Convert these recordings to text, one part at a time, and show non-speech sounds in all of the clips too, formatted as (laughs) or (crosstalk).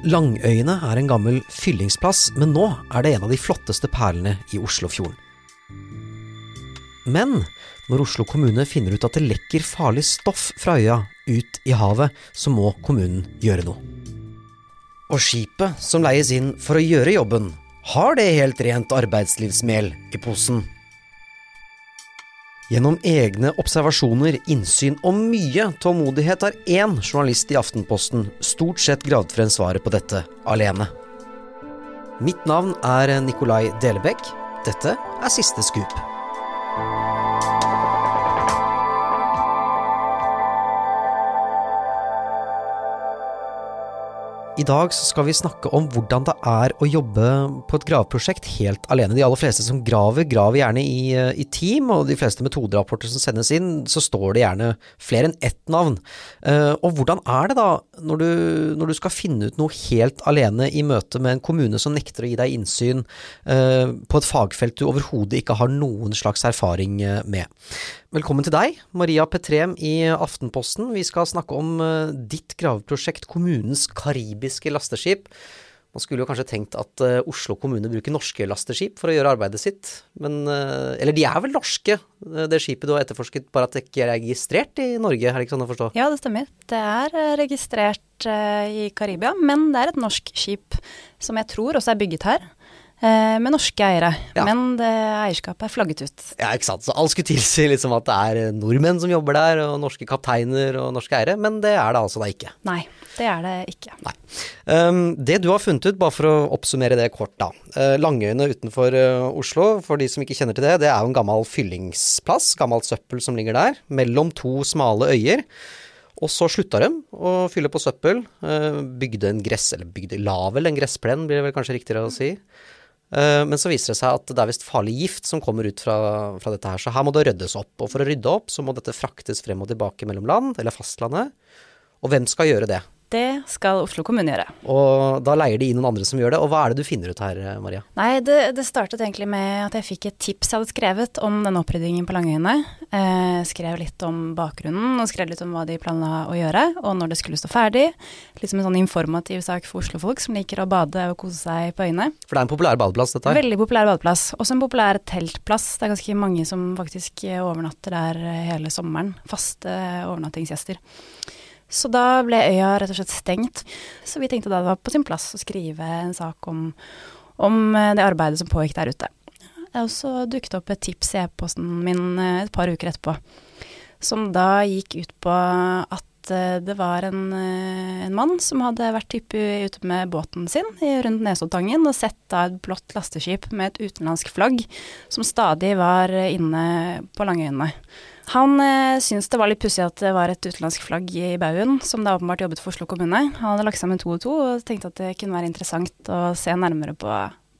Langøyene er en gammel fyllingsplass, men nå er det en av de flotteste perlene i Oslofjorden. Men når Oslo kommune finner ut at det lekker farlig stoff fra øya ut i havet, så må kommunen gjøre noe. Og skipet som leies inn for å gjøre jobben, har det helt rent arbeidslivsmel i posen. Gjennom egne observasjoner, innsyn og mye tålmodighet har én journalist i Aftenposten stort sett gravd frem svaret på dette alene. Mitt navn er Nikolai Delebekk. Dette er Siste skup. I dag skal vi snakke om hvordan det er å jobbe på et graveprosjekt helt alene. De aller fleste som graver, graver gjerne i, i team, og de fleste metoderapporter som sendes inn, så står det gjerne flere enn ett navn. Uh, og hvordan er det da, når du, når du, skal finne ut noe helt alene i møte med en kommune som nekter å gi deg innsyn uh, på et fagfelt du overhodet ikke har noen slags erfaring eh, med? Velkommen til deg, Maria Petrem i Aftenposten. Vi skal snakke om uh, ditt graveprosjekt, kommunens karibiske lasteskip. Man skulle jo kanskje tenkt at uh, Oslo kommune bruker norske lasteskip for å gjøre arbeidet sitt, men uh, Eller de er vel norske, det skipet du har etterforsket, bare at det ikke er registrert i Norge, er det ikke sånn å forstå? Ja, det stemmer. Det er registrert i Karibia, men det er et norsk skip som jeg tror også er bygget her. Eh, med norske eiere. Ja. Men det eierskapet er flagget ut. Ja, ikke sant. Så alt skulle tilsi liksom at det er eh, nordmenn som jobber der, og norske kapteiner og norske eiere, men det er det altså da ikke. Nei, det er det ikke. Nei. Um, det du har funnet ut, bare for å oppsummere det kort, da. Uh, Langøyene utenfor Oslo, for de som ikke kjenner til det, det er jo en gammel fyllingsplass, gammelt søppel som ligger der, mellom to smale øyer. Og så slutta de å fylle på søppel. Bygde en gress, eller bygde la vel en gressplen, blir det vel kanskje riktigere å si. Eh, men så viser det seg at det er visst farlig gift som kommer ut fra, fra, dette her, så her må det ryddes opp. Og for å rydde opp, så må dette fraktes frem og tilbake mellom land, eller fastlandet. Og hvem skal gjøre det? Det skal Oslo kommune gjøre. Og da leier de inn noen andre som gjør det. Og hva er det du finner ut her, Maria? Nei, det, det startet egentlig med at jeg fikk et tips jeg hadde skrevet om denne oppryddingen på Langøyene. Eh, skrev litt om bakgrunnen, og skrev litt om hva de planla å gjøre, og når det skulle stå ferdig. Litt som en sånn informativ sak for Oslo-folk som liker å bade og kose seg på øyene. For det er en populær badeplass, dette her? Veldig populær badeplass. Også en populær teltplass. Det er ganske mange som faktisk overnatter der hele sommeren. Faste overnattingsgjester. Så da ble øya rett og slett stengt. Så vi tenkte da det var på sin plass å skrive en sak om, om eh, det arbeidet som pågikk der ute. Og så dukket opp et tips i e-posten min eh, et par uker etterpå, som da gikk ut på at eh, det var en, en mann som hadde vært type ute med båten sin rundt Nesodtangen og sett da et blått lasteskip med et utenlandsk flagg som stadig var inne på Langøyene. Han eh, syntes det var litt pussig at det var et utenlandsk flagg i baugen, som da åpenbart jobbet for Oslo kommune. Han hadde lagt sammen to og to og tenkte at det kunne være interessant å se nærmere på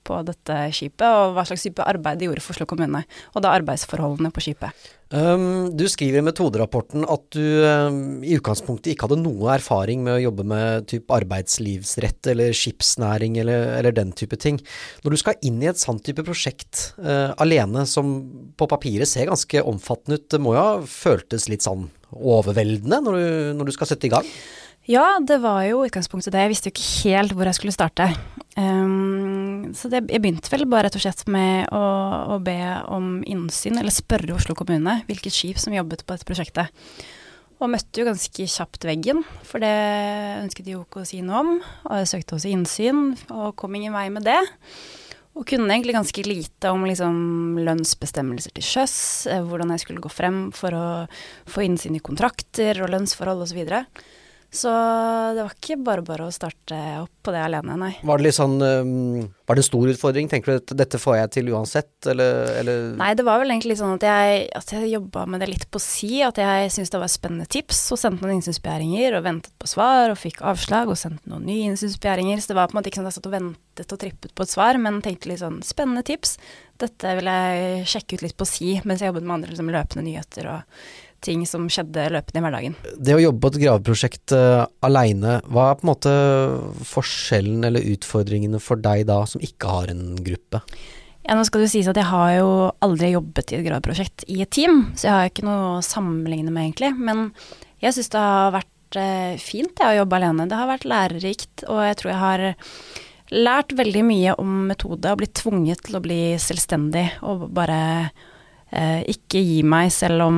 på dette skipet, og hva slags type arbeid de gjorde for Oslo kommune. Og da arbeidsforholdene på skipet. Um, du skriver i metoderapporten at du um, i utgangspunktet ikke hadde noe erfaring med å jobbe med typ arbeidslivsrett eller skipsnæring eller, eller, den type ting. Når du skal inn i et sånt type prosjekt uh, alene, som på papiret ser ganske omfattende ut, det må jo ha føltes litt sånn overveldende når du, når du skal sette i gang? Ja, det var jo utgangspunktet det. Jeg visste jo ikke helt hvor jeg skulle starte. Um, så det, jeg begynte vel bare rett og slett med å, å, be om innsyn, eller spørre Oslo kommune hvilket skip som jobbet på dette prosjektet. Og møtte jo ganske kjapt veggen, for det ønsket de jo ikke å si noe om. Og jeg søkte også innsyn, og kom ingen vei med det. Og kunne egentlig ganske lite om liksom, lønnsbestemmelser til sjøs, eh, hvordan jeg skulle gå frem for å få innsyn i kontrakter og lønnsforhold osv. Og, så så det var ikke bare bare å starte opp på det alene, nei. Var det litt sånn Var det en stor utfordring? Tenker du at dette får jeg til uansett, eller, eller? Nei, det var vel egentlig sånn at jeg, at jeg jobba med det litt på si. At jeg syntes det var spennende tips, og sendte noen innsynsbegjæringer og ventet på svar, og fikk avslag og sendte noen nye innsynsbegjæringer. Så det var på en måte ikke sånn at jeg satt og ventet og trippet på et svar, men tenkte litt sånn spennende tips. Dette vil jeg sjekke ut litt på si, mens jeg jobbet med andre liksom, løpende nyheter og ting som skjedde løpende i hverdagen. Det å jobbe på et graveprosjekt uh, aleine, hva er på en måte forskjellen eller utfordringene for deg da, som ikke har en gruppe? Ja, nå skal det sies at jeg har jo aldri jobbet i et graveprosjekt i et team, så jeg har ikke noe å sammenligne med, egentlig. Men jeg syns det har vært eh, fint jeg, å jobbe alene. Det har vært lærerikt, og jeg tror jeg har lært veldig mye om metode og blitt tvunget til å bli selvstendig og bare ikke gi meg, selv om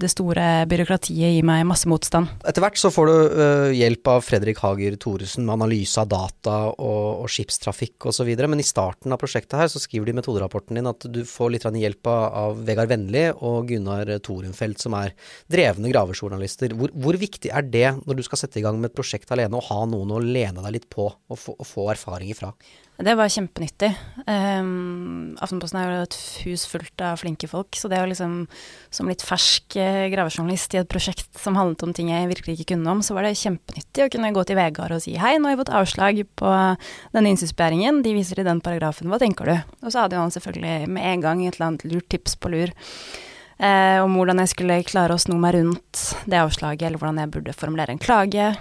det store byråkratiet gir meg masse motstand. Etter hvert så får du uh, hjelp av Fredrik Hager Thoresen med analyse av data og, og skipstrafikk osv., men i starten av prosjektet her så skriver de i metoderapporten din at du får litt hjelp av, av Vegard Vennli og Gunnar Torenfeldt, som er drevne gravejournalister. Hvor, hvor, viktig er det når du skal sette i gang med et prosjekt alene, å ha noen å lene deg litt på og få, og få erfaring fra? Det var kjempenyttig. Um, Aftenposten er jo et hus fullt av flinke folk, så det å liksom som litt fersk eh, gravejournalist i et prosjekt som handlet om ting jeg virkelig ikke kunne om, så var det kjempenyttig å kunne gå til Vegard og si hei, nå har jeg fått avslag på denne innsynsbegjæringen, de viser i den paragrafen, hva tenker du? Og så hadde jo han selvfølgelig med en gang et eller annet lurt tips på lur. Eh, om hvordan jeg skulle klare å sno meg rundt det avslaget, eller hvordan jeg burde formulere en klage.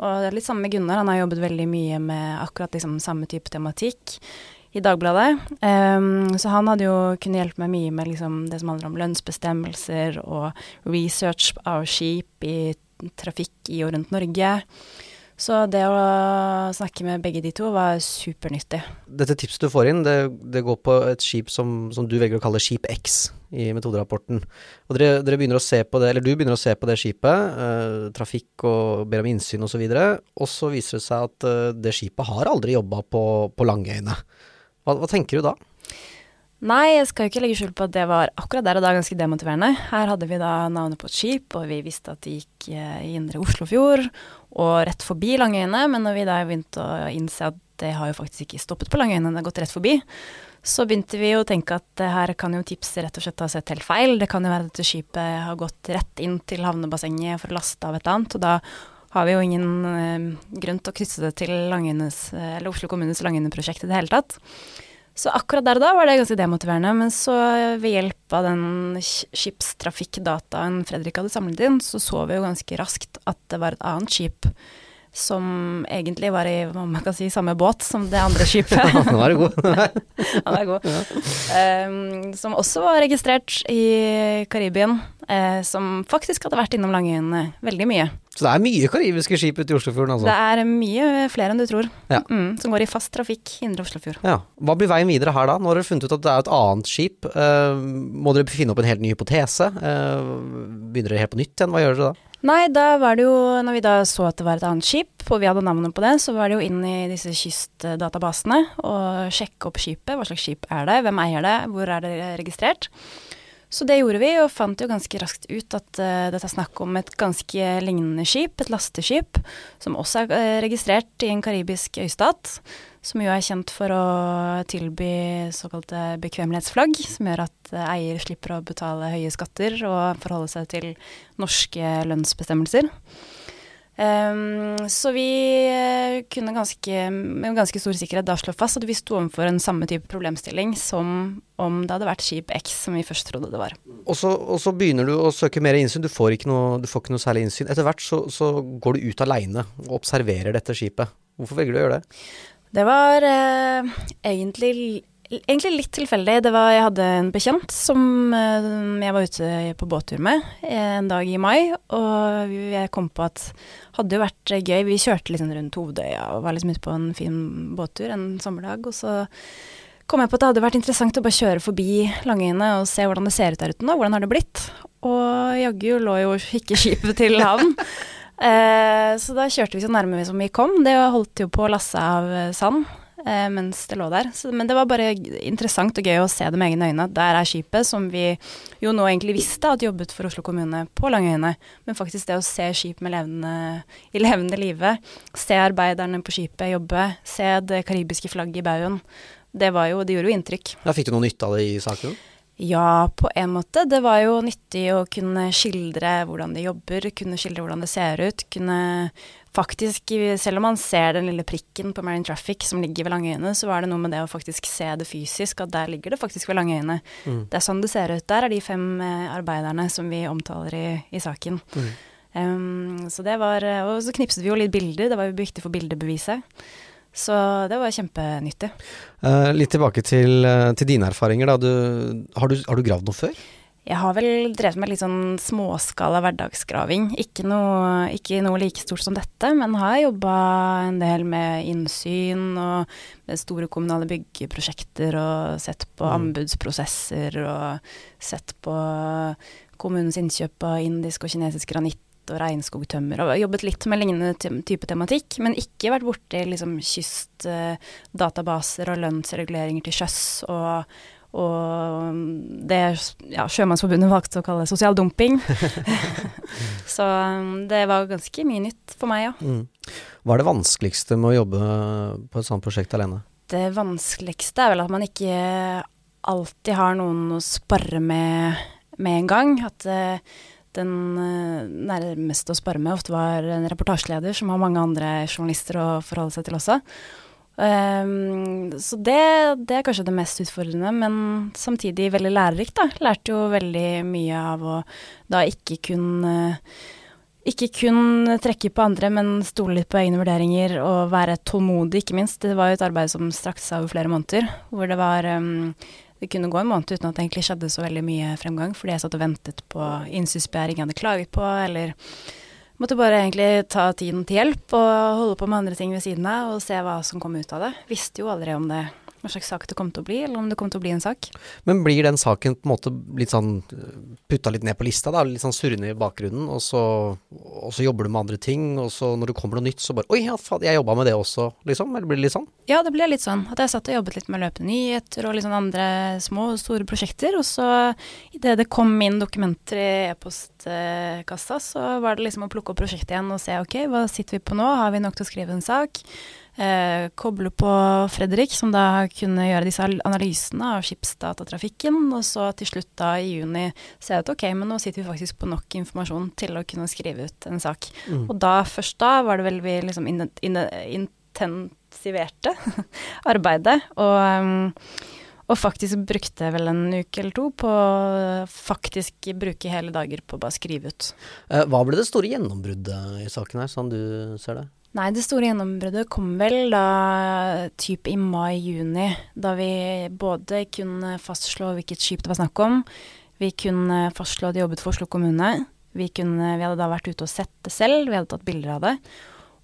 Og det er litt samme med Gunnar, han har jobbet veldig mye med akkurat liksom samme type tematikk i Dagbladet. Um, så han hadde jo kunnet hjelpe meg mye med liksom det som handler om lønnsbestemmelser og research av skip i trafikk i og rundt Norge. Så det å snakke med begge de to var supernyttig. Dette tipset du får inn, det, det går på et skip som, som, du velger å kalle Skip X i metoderapporten. Og dere, dere, å se på det, eller du begynner å se på det skipet, eh, trafikk og ber om innsyn osv., og, og så viser det seg at eh, det skipet har aldri jobba på, på Langøyene. Hva, hva tenker du da? Nei, jeg skal jo ikke legge skjul på at det var akkurat der og da ganske demotiverende. Her hadde vi da navnet på et skip, og vi visste at det gikk eh, i indre Oslofjord og rett forbi Langøyene. Men når vi da begynte å innse at det har jo faktisk ikke stoppet på Langøyene, det har gått rett forbi, så begynte vi å tenke at her kan jo tipset rett og slett ha sett helt feil. Det kan jo være at dette skipet har gått rett inn til havnebassenget for å laste av et eller annet, og da har vi jo ingen eh, grunn til å krysse det til Langøynes, eller Oslo kommunes Langøyene-prosjekt i det hele tatt. Så akkurat der og da var det ganske demotiverende. Men så ved hjelp av den skipstrafikkdataen Fredrik hadde samlet inn, så så vi jo ganske raskt at det var et annet skip som egentlig var i hva man kan si, samme båt som det andre skipet. (laughs) Ja, nå er god. (laughs) Han er god. Ja. Um, som også var registrert i Karibien. Uh, som faktisk hadde vært innom Langøyene veldig mye. Så det er mye karibiske skip ute i Oslofjorden, altså? Det er mye flere enn du tror. Ja. Mm, som går i fast trafikk indre Oslofjord. Ja. Hva blir veien videre her da? Nå har dere funnet ut at det er et annet skip. Uh, må dere finne opp en helt ny hypotese? Uh, begynner dere helt på nytt igjen? Hva gjør dere da? Nei, da var det jo, når vi da så at det var et annet skip, og vi hadde navnet på det, så var det jo inn i disse kystdatabasene og sjekke opp skipet. Hva slags skip er det, hvem eier det, hvor er det registrert? Så det gjorde vi, og fant jo ganske raskt ut at uh, dette er snakk om et ganske lignende skip, et lasteskip, som også er uh, registrert i en karibisk øystat som jo er kjent for å tilby såkalte bekvemmelighetsflagg, som gjør at uh, eier slipper å betale høye skatter og forholde seg til norske lønnsbestemmelser. Um, så vi eh, kunne ganske, med ganske stor sikkerhet da slå fast at vi sto overfor en samme type problemstilling som om det hadde vært skip X, som vi først trodde det var. Og så, og så begynner du å søke mer innsyn. Du får ikke noe, får ikke noe særlig innsyn. Etter hvert så, så går du ut aleine og observerer dette skipet. Hvorfor velger du å gjøre det? Det var eh, egentlig, egentlig, litt tilfeldig. Det var, jeg hadde en bekjent som eh, jeg var ute på båttur med en dag i mai, og jeg kom på at hadde jo vært gøy. Vi kjørte liksom rundt Hovedøya og var liksom ute på en fin båttur en sommerdag, og så kom jeg på at det hadde vært interessant å bare kjøre forbi Langøyene og se hvordan det ser ut der ute nå. Hvordan har det blitt? Og jaggu lå jo ikke skipet til havn. (laughs) Eh, så da kjørte vi så nærme som vi kom. Det holdt jo på å lasse av eh, sand eh, mens det lå der. Så, men det var bare interessant og gøy å se det med egne øyne. Der er skipet som vi jo nå egentlig visste at jobbet for Oslo kommune på Langøyene. Men faktisk det å se skip levende, i levende live, se arbeiderne på skipet jobbe, se det karibiske flagget i baugen, det, jo, det gjorde jo inntrykk. Ja, fikk du noe nytte av det i saken? Ja, på en måte. Det var jo nyttig å kunne skildre hvordan de jobber, kunne skildre hvordan det ser ut. Kunne faktisk, selv om man ser den lille prikken på Marine Traffic som ligger ved Langøyene, så var det noe med det å faktisk se det fysisk, at der ligger det faktisk ved Langøyene. Mm. Det er sånn det ser ut der, er de fem eh, arbeiderne som vi omtaler i, i saken. Mm. Um, så det var Og så knipset vi jo litt bilder, det var jo viktig for bildebeviset. Så det var kjempenyttig. Uh, litt tilbake til, til dine erfaringer. Du, har, du, har, du, gravd noe før? Jeg har vel drevet med litt sånn småskala hverdagsgraving. Ikke noe, ikke noe like stort som dette, men har jobba en del med innsyn og med store kommunale byggeprosjekter og sett på Mm. anbudsprosesser og sett på kommunens innkjøp av indisk og kinesisk granitt og regnskogtømmer, og jobbet litt med lignende type tematikk, men ikke vært borti liksom kystdatabaser og lønnsreguleringer til sjøs og, og det ja, Sjømannsforbundet valgte å kalle det sosial dumping. (laughs) Så um, det var ganske mye nytt for meg, ja. Mm. Hva er det vanskeligste med å jobbe på et sånt prosjekt alene? Det vanskeligste er vel at man ikke alltid har noen å spare med med en gang. At eh, den eh, nærmeste å spare med ofte var en reportasjeleder som har mange andre journalister å forholde seg til også. Ehm, så det, det er kanskje det mest utfordrende, men samtidig veldig lærerikt, da. Lærte jo veldig mye av å da ikke kun ikke kun trekke på andre, men stole litt på egne vurderinger og være tålmodig, ikke minst. Det var jo et arbeid som strakte seg over flere måneder, hvor det var um, Det kunne gå en måned uten at det egentlig skjedde så veldig mye fremgang, fordi jeg satt og ventet på innsynsbegjæring jeg hadde klaget på, eller måtte bare egentlig ta tiden til hjelp og holde på med andre ting ved siden av og se hva som kom ut av det. Visste jo aldri om det hva slags sak det kom til å bli, eller om det kom til å bli en sak. Men blir den saken på en måte litt sånn putta litt ned på lista, da, litt sånn surrende i bakgrunnen, og så, og så jobber du med andre ting, og så når det kommer noe nytt, så bare Oi, ja, faen, jeg jobba med det også, liksom? Eller blir det litt sånn? Ja, det ble litt sånn at jeg satt og jobbet litt med løpende nyheter og litt sånn andre små og store prosjekter, og så idet det kom inn dokumenter i e-postkassa, så var det liksom å plukke opp prosjektet igjen og se ok, hva sitter vi på nå, har vi nok til å skrive en sak? Eh, koble på Fredrik, som da kunne gjøre disse analysene av skipsdatatrafikken, og så til slutt da i juni se at ok, men nå sitter vi faktisk på nok informasjon til å kunne skrive ut en sak. Mm. Og da, først da, var det vel vi liksom in, in, intensiverte (laughs) arbeidet, og, um, og faktisk brukte vel en uke eller to på faktisk bruke hele dager på å bare skrive ut. Eh, Hva ble det store gjennombruddet i saken her, sånn du ser det? Nei, det store gjennombruddet kom vel da typ i mai-juni, da vi både kunne fastslå hvilket skip det var snakk om, vi kunne fastslå at de jobbet for Oslo kommune, vi, kunne, vi hadde da vært ute og sett det selv, vi hadde tatt bilder av det,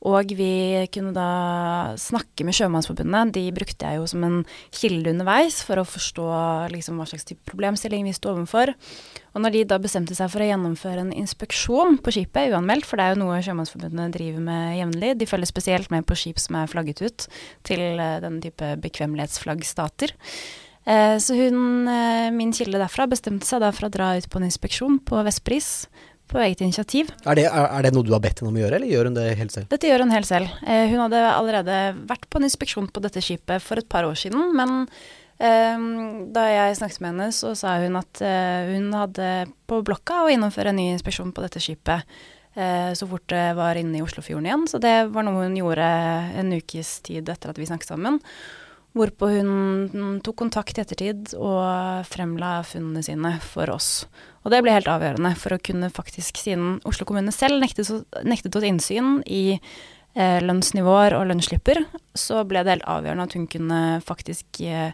og vi kunne da snakke med Sjømannsforbundet. De brukte jeg jo som en kilde underveis for å forstå liksom hva slags type problemstilling vi sto overfor. Og når de da bestemte seg for å gjennomføre en inspeksjon på skipet, uanmeldt, for det er jo noe Sjømannsforbundet driver med jevnlig, de følger spesielt med på skip som er flagget ut til eh, denne type bekvemmelighetsflaggstater. Eh, Så hun, eh, min kilde derfra, bestemte seg da for å dra ut på en inspeksjon på Vestbris på eget initiativ. Er det, er, det noe du har bedt henne om å gjøre, eller gjør hun det helt selv? Dette gjør hun helt selv. Eh, hun hadde allerede vært på en inspeksjon på dette skipet for et par år siden, men eh, da jeg snakket med henne, så sa hun at eh, hun hadde på blokka å gjennomføre en ny inspeksjon på dette skipet eh, så fort det var inne i Oslofjorden igjen. Så det var noe hun gjorde en ukes tid etter at vi snakket sammen. Hvorpå hun tok kontakt i ettertid og fremla funnene sine for oss. Og det ble helt avgjørende for å kunne faktisk, siden Oslo kommune selv nektet, oss innsyn i eh, lønnsnivåer og lønnsslipper, så ble det helt avgjørende at hun kunne faktisk eh,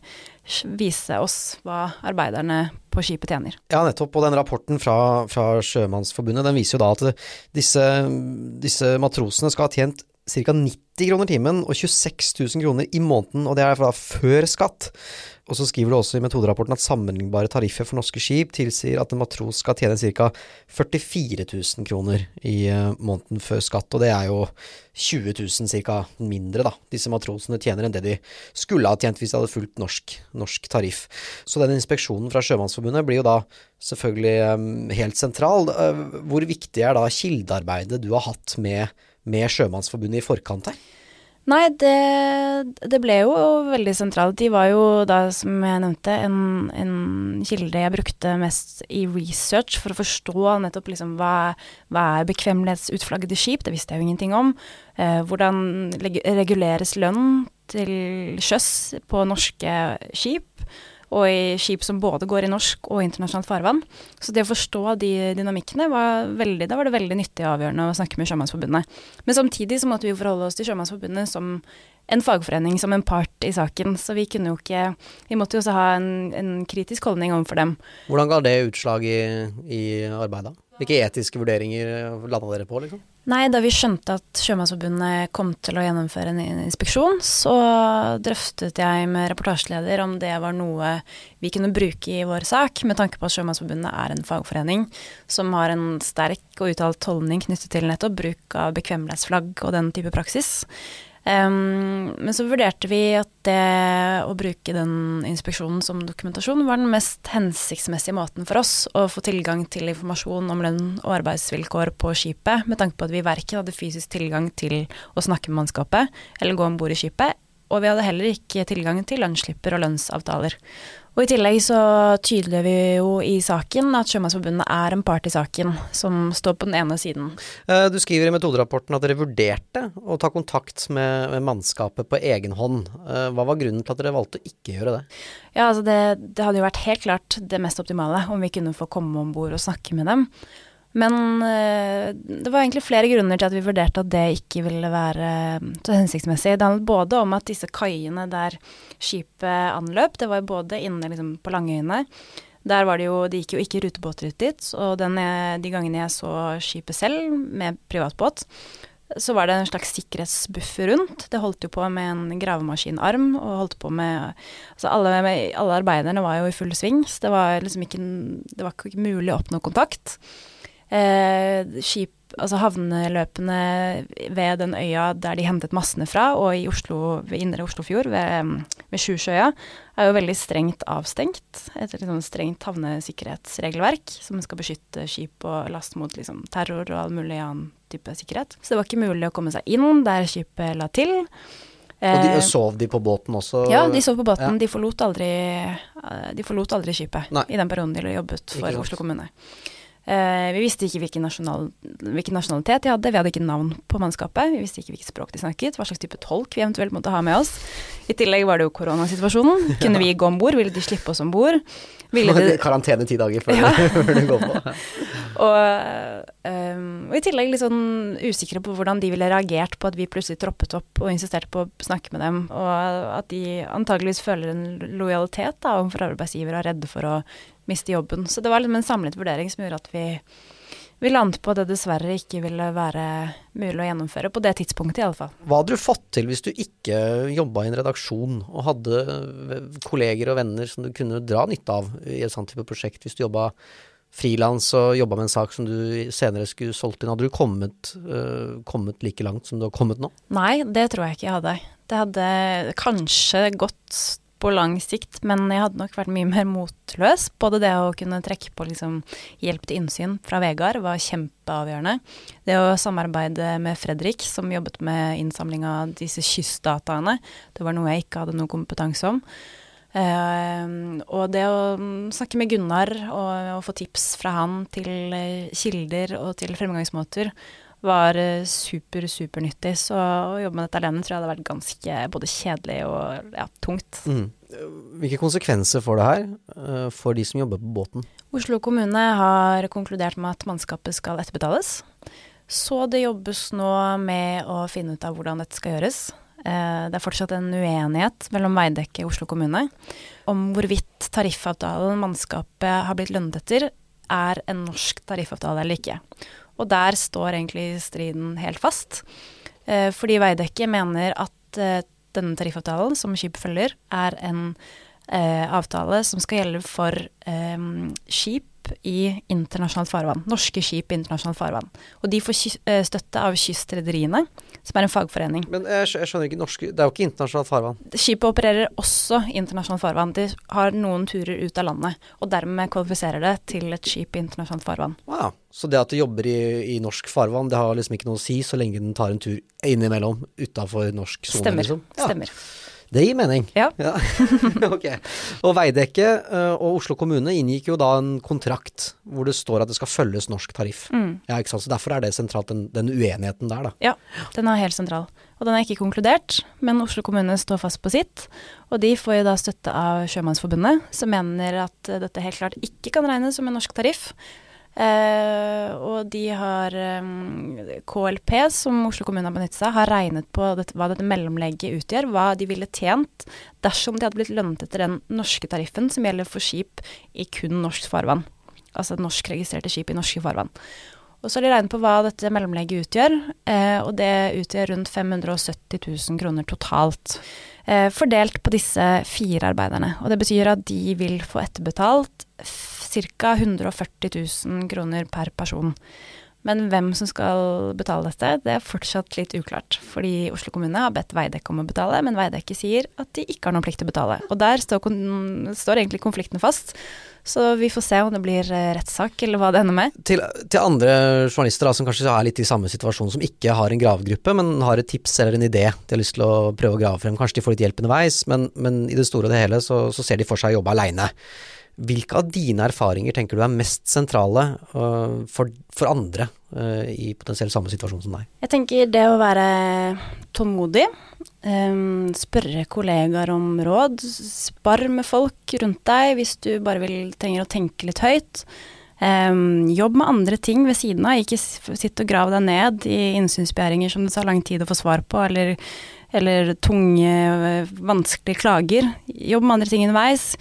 vise oss hva arbeiderne på skipet tjener. Ja, nettopp. Og den rapporten fra, fra Sjømannsforbundet den viser jo da at disse, disse matrosene skal ha tjent ca. 90 kroner timen og 26 000 kroner i måneden, og det er da før skatt. Og så skriver du også i metoderapporten at sammenlignbare tariffer for norske skip tilsier at en matros skal tjene ca. 44 000 kroner i uh, måneden før skatt, og det er jo 20 000 ca. mindre, da. Disse matrosene tjener enn det de skulle ha tjent hvis de hadde fulgt norsk, norsk tariff. Så den inspeksjonen fra Sjømannsforbundet blir jo da selvfølgelig um, helt sentral. Uh, hvor viktig er da kildearbeidet du har hatt med, med Sjømannsforbundet i forkant her? Nei, det, det, ble jo veldig sentralt. De var jo da, som jeg nevnte, en, en kilde jeg brukte mest i research for å forstå nettopp liksom hva, hva er bekvemmelighetsutflaggede skip, det visste jeg jo ingenting om. Eh, hvordan reguleres lønn til sjøs på norske skip. Og i skip som både går i norsk og internasjonalt farvann. Så det å forstå de dynamikkene var veldig, da var det veldig nyttig og avgjørende å snakke med Sjømannsforbundet. Men samtidig så måtte vi forholde oss til Sjømannsforbundet som en fagforening, som en part i saken. Så vi kunne jo ikke Vi måtte jo også ha en, en kritisk holdning overfor dem. Hvordan ga det utslag i, i arbeidet? Hvilke etiske vurderinger landa dere på, liksom? Nei, da vi skjønte at Sjømannsforbundet kom til å gjennomføre en inspeksjon, så drøftet jeg med reportasjeleder om det var noe vi kunne bruke i vår sak, med tanke på at Sjømannsforbundet er en fagforening som har en sterk og uttalt holdning knyttet til nettopp bruk av bekvemmelighetsflagg og den type praksis. Um, men så vurderte vi at det å bruke den inspeksjonen som dokumentasjon var den mest hensiktsmessige måten for oss å få tilgang til informasjon om lønn og arbeidsvilkår på skipet, med tanke på at vi verken hadde fysisk tilgang til å snakke med mannskapet eller gå om bord i skipet, og vi hadde heller ikke tilgang til lønnsslipper og lønnsavtaler. Og I tillegg så tydeliggjør vi jo i saken at Sjømannsforbundet er en part i saken, som står på den ene siden. Eh, du skriver i metoderapporten at dere vurderte å ta kontakt med, mannskapet på egen hånd. Eh, hva var grunnen til at dere valgte å ikke gjøre det? Ja, altså det, det hadde jo vært helt klart det mest optimale om vi kunne få komme om bord og snakke med dem. Men eh, det var egentlig flere grunner til at vi vurderte at det ikke ville være eh, så hensiktsmessig. Det handlet både om at disse kaiene der skipet anløp, det var både inne liksom, på Langøyene. Der var det jo, det gikk jo ikke rutebåter ut dit. Og den, de gangene jeg så skipet selv, med privatbåt, så var det en slags sikkerhetsbuffer rundt. Det holdt jo på med en gravemaskinarm, og holdt på med Altså alle, alle arbeiderne var jo i full sving, så det var liksom ikke, det var ikke mulig å oppnå kontakt eh, skip, altså havneløpene ved den øya der de hentet massene fra, og i Oslo, ved indre Oslofjord, ved, ved Sjusjøya, er jo veldig strengt avstengt. Et liksom strengt havnesikkerhetsregelverk som skal beskytte skip og last mot liksom, terror og all mulig annen type sikkerhet. Så det var ikke mulig å komme seg inn der skipet la til. Og de, eh, sov de på båten også? Ja, de sov på båten. Ja. De, forlot aldri, eh, de forlot aldri skipet Nei. i den perioden de jobbet for Oslo kommune. Uh, vi visste ikke hvilken, nasjonal, hvilken, nasjonalitet de hadde, vi hadde ikke navn på mannskapet. Vi visste ikke hvilket språk de snakket, hva slags type tolk vi eventuelt måtte ha med oss. I tillegg var det jo koronasituasjonen. (laughs) Kunne vi gå om bord? Ville de slippe oss om bord? Karantene ti dager før, ja. (laughs) før de går på. (laughs) og, um, og, i tillegg litt sånn usikre på hvordan de ville reagert på at vi plutselig troppet opp og insisterte på å snakke med dem, og at de antageligvis føler en lojalitet da, overfor arbeidsgiver og er redde for å miste jobben. Så det var liksom en samlet vurdering som gjorde at vi, vi landet på at det dessverre ikke ville være mulig å gjennomføre, på det tidspunktet i alle fall. Hva hadde du fått til hvis du ikke jobba i en redaksjon og hadde kolleger og venner som du kunne dra nytte av i et sånt type prosjekt, hvis du jobba frilans og jobba med en sak som du senere skulle solgt inn, hadde du kommet, uh, kommet, like langt som du har kommet nå? Nei, det tror jeg ikke jeg hadde. Det hadde kanskje gått på lang sikt, men jeg hadde nok vært mye mer motløs. Både det å kunne trekke på liksom, hjelp til innsyn fra Vegard var kjempeavgjørende. Det å samarbeide med Fredrik, som jobbet med innsamling av disse kystdataene, det var noe jeg ikke hadde noe kompetanse om. Uh, og det å snakke med Gunnar og, og, få tips fra han til uh, kilder og til fremgangsmåter var uh, super, supernyttig. Så å jobbe med dette alene tror jeg hadde vært ganske både kjedelig og ja, tungt. Mm. Hvilke konsekvenser får det her uh, for de som jobber på båten? Oslo kommune har konkludert med at mannskapet skal etterbetales. Så det jobbes nå med å finne ut av hvordan dette skal gjøres. Eh, det er fortsatt en uenighet mellom Veidekke og Oslo kommune om hvorvidt tariffavtalen mannskapet har blitt lønnet etter, er en norsk tariffavtale eller ikke. Og der står egentlig striden helt fast. Eh, fordi Veidekke mener at eh, denne tariffavtalen som skip følger, er en avtale som skal gjelde for skip i internasjonalt farvann. Norske skip i internasjonalt farvann. Og de får eh, støtte av Kystrederiene, som er en fagforening. Men jeg, skjønner ikke norske Det er jo ikke internasjonalt farvann? Skipet opererer også i internasjonalt farvann. De har noen turer ut av landet, og dermed kvalifiserer det til et skip i internasjonalt farvann. Wow. Så det at det jobber i, i, norsk farvann, det har liksom ikke noe å si så lenge den tar en tur innimellom utafor norsk sone? Stemmer. Liksom. Ja. Stemmer. Det gir mening. Ja. (laughs) ok. Og Veidekke uh, og Oslo kommune inngikk jo da en kontrakt hvor det står at det skal følges norsk tariff. Mm. Ja, ikke sant? Så derfor er det sentralt, den, den uenigheten der, da. Ja, den er helt sentral. Og den er ikke konkludert, men Oslo kommune står fast på sitt. Og de får jo da støtte av Sjømannsforbundet, som mener at dette helt klart ikke kan regnes som en norsk tariff. Eh, og de har um, KLP, som Oslo kommune har benyttet seg, har regnet på dette, hva dette mellomlegget utgjør, hva de ville tjent dersom de hadde blitt lønnet etter den norske tariffen som gjelder for skip i kun norsk farvann. Altså norskregistrerte skip i norske farvann. Og så har de regnet på hva dette mellomlegget utgjør, eh, og det utgjør rundt 570 000 kroner totalt. Eh, fordelt på disse fire arbeiderne. Og det betyr at de vil få etterbetalt ca. 140 000 kroner per person. Men hvem som skal betale dette, det er fortsatt litt uklart. Fordi Oslo kommune har bedt Veidekke om å betale, men Veidekke sier at de ikke har noen plikt til å betale. Og der står, står egentlig konflikten fast. Så vi får se om det blir eh, rettssak, eller hva det ender med. Til, til andre journalister da, som kanskje er litt i samme situasjon, som ikke har en gravegruppe, men har et tips eller en idé de har lyst til å prøve å grave frem. Kanskje de får litt hjelp underveis, men, men i det store og det hele så, så ser de for seg å jobbe aleine. Hvilke av dine erfaringer tenker du er mest sentrale uh, for, for, andre uh, i potensielt samme situasjon som deg? Jeg tenker det å være tålmodig, um, spørre kollegaer om råd, spar med folk rundt deg hvis du bare vil, trenger å tenke litt høyt. Um, jobb med andre ting ved siden av, ikke sitt og grav deg ned i innsynsbegjæringer som det tar lang tid å få svar på, eller, eller tunge, vanskelige klager. Jobb med andre ting underveis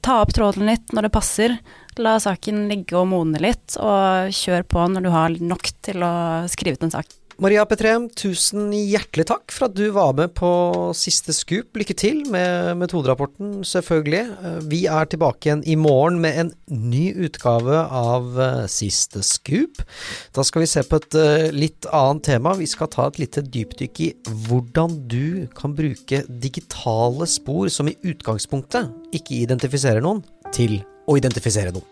ta opp tråden litt når det passer. La saken ligge og modne litt, og kjør på når du har nok til å skrive ut en sak. Maria Petrem, tusen hjertelig takk for at du var med på Siste skup. Lykke til med metoderapporten, selvfølgelig. Vi er tilbake igjen i morgen med en ny utgave av eh, Siste skup. Da skal vi se på et eh, litt annet tema. Vi skal ta et lite dypdykk i hvordan du kan bruke digitale spor som i utgangspunktet ikke identifiserer noen, til å identifisere noen.